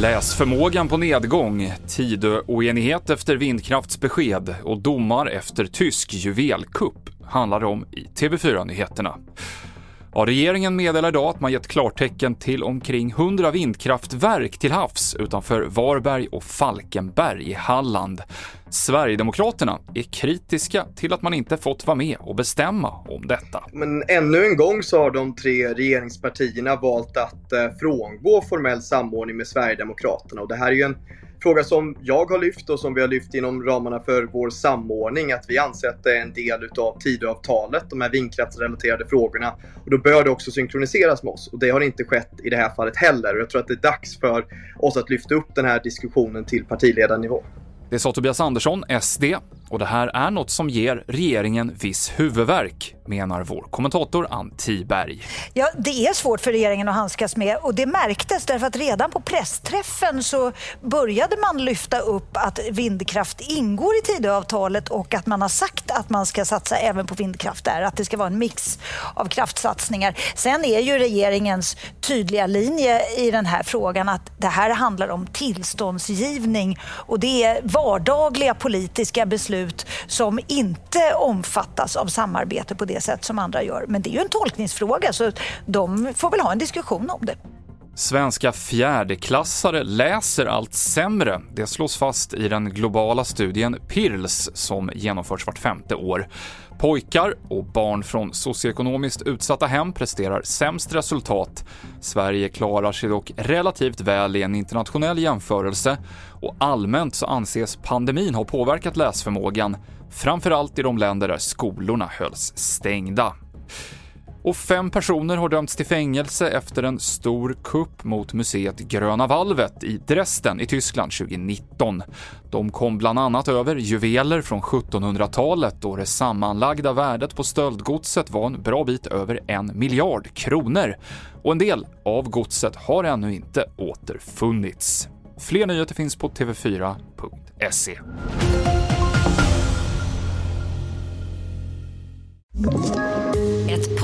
Läsförmågan på nedgång, Tidöoenighet efter vindkraftsbesked och domar efter tysk juvelkupp handlar det om i TV4-nyheterna. Ja, regeringen meddelar idag att man gett klartecken till omkring 100 vindkraftverk till havs utanför Varberg och Falkenberg i Halland. Sverigedemokraterna är kritiska till att man inte fått vara med och bestämma om detta. Men ännu en gång så har de tre regeringspartierna valt att eh, frångå formell samordning med Sverigedemokraterna och det här är ju en fråga som jag har lyft och som vi har lyft inom ramarna för vår samordning, att vi anser att det är en del utav Tidöavtalet, de här vindkraftsrelaterade frågorna. Och då bör det också synkroniseras med oss och det har inte skett i det här fallet heller. Och jag tror att det är dags för oss att lyfta upp den här diskussionen till partiledarnivå. Det sa Tobias Andersson, SD, och det här är något som ger regeringen viss huvudvärk, menar vår kommentator Ann Tiberg. Ja, det är svårt för regeringen att handskas med och det märktes därför att redan på pressträffen så började man lyfta upp att vindkraft ingår i Tidöavtalet och att man har sagt att man ska satsa även på vindkraft där, att det ska vara en mix av kraftsatsningar. Sen är ju regeringens tydliga linje i den här frågan att det här handlar om tillståndsgivning och det är vardagliga politiska beslut som inte omfattas av samarbete på det sätt som andra gör. Men det är ju en tolkningsfråga så de får väl ha en diskussion om det. Svenska fjärdeklassare läser allt sämre. Det slås fast i den globala studien PIRLS som genomförs vart femte år. Pojkar och barn från socioekonomiskt utsatta hem presterar sämst resultat. Sverige klarar sig dock relativt väl i en internationell jämförelse och allmänt så anses pandemin ha påverkat läsförmågan, framförallt i de länder där skolorna hölls stängda. Och fem personer har dömts till fängelse efter en stor kupp mot museet Gröna valvet i Dresden i Tyskland 2019. De kom bland annat över juveler från 1700-talet och det sammanlagda värdet på stöldgodset var en bra bit över en miljard kronor. Och en del av godset har ännu inte återfunnits. Fler nyheter finns på tv4.se.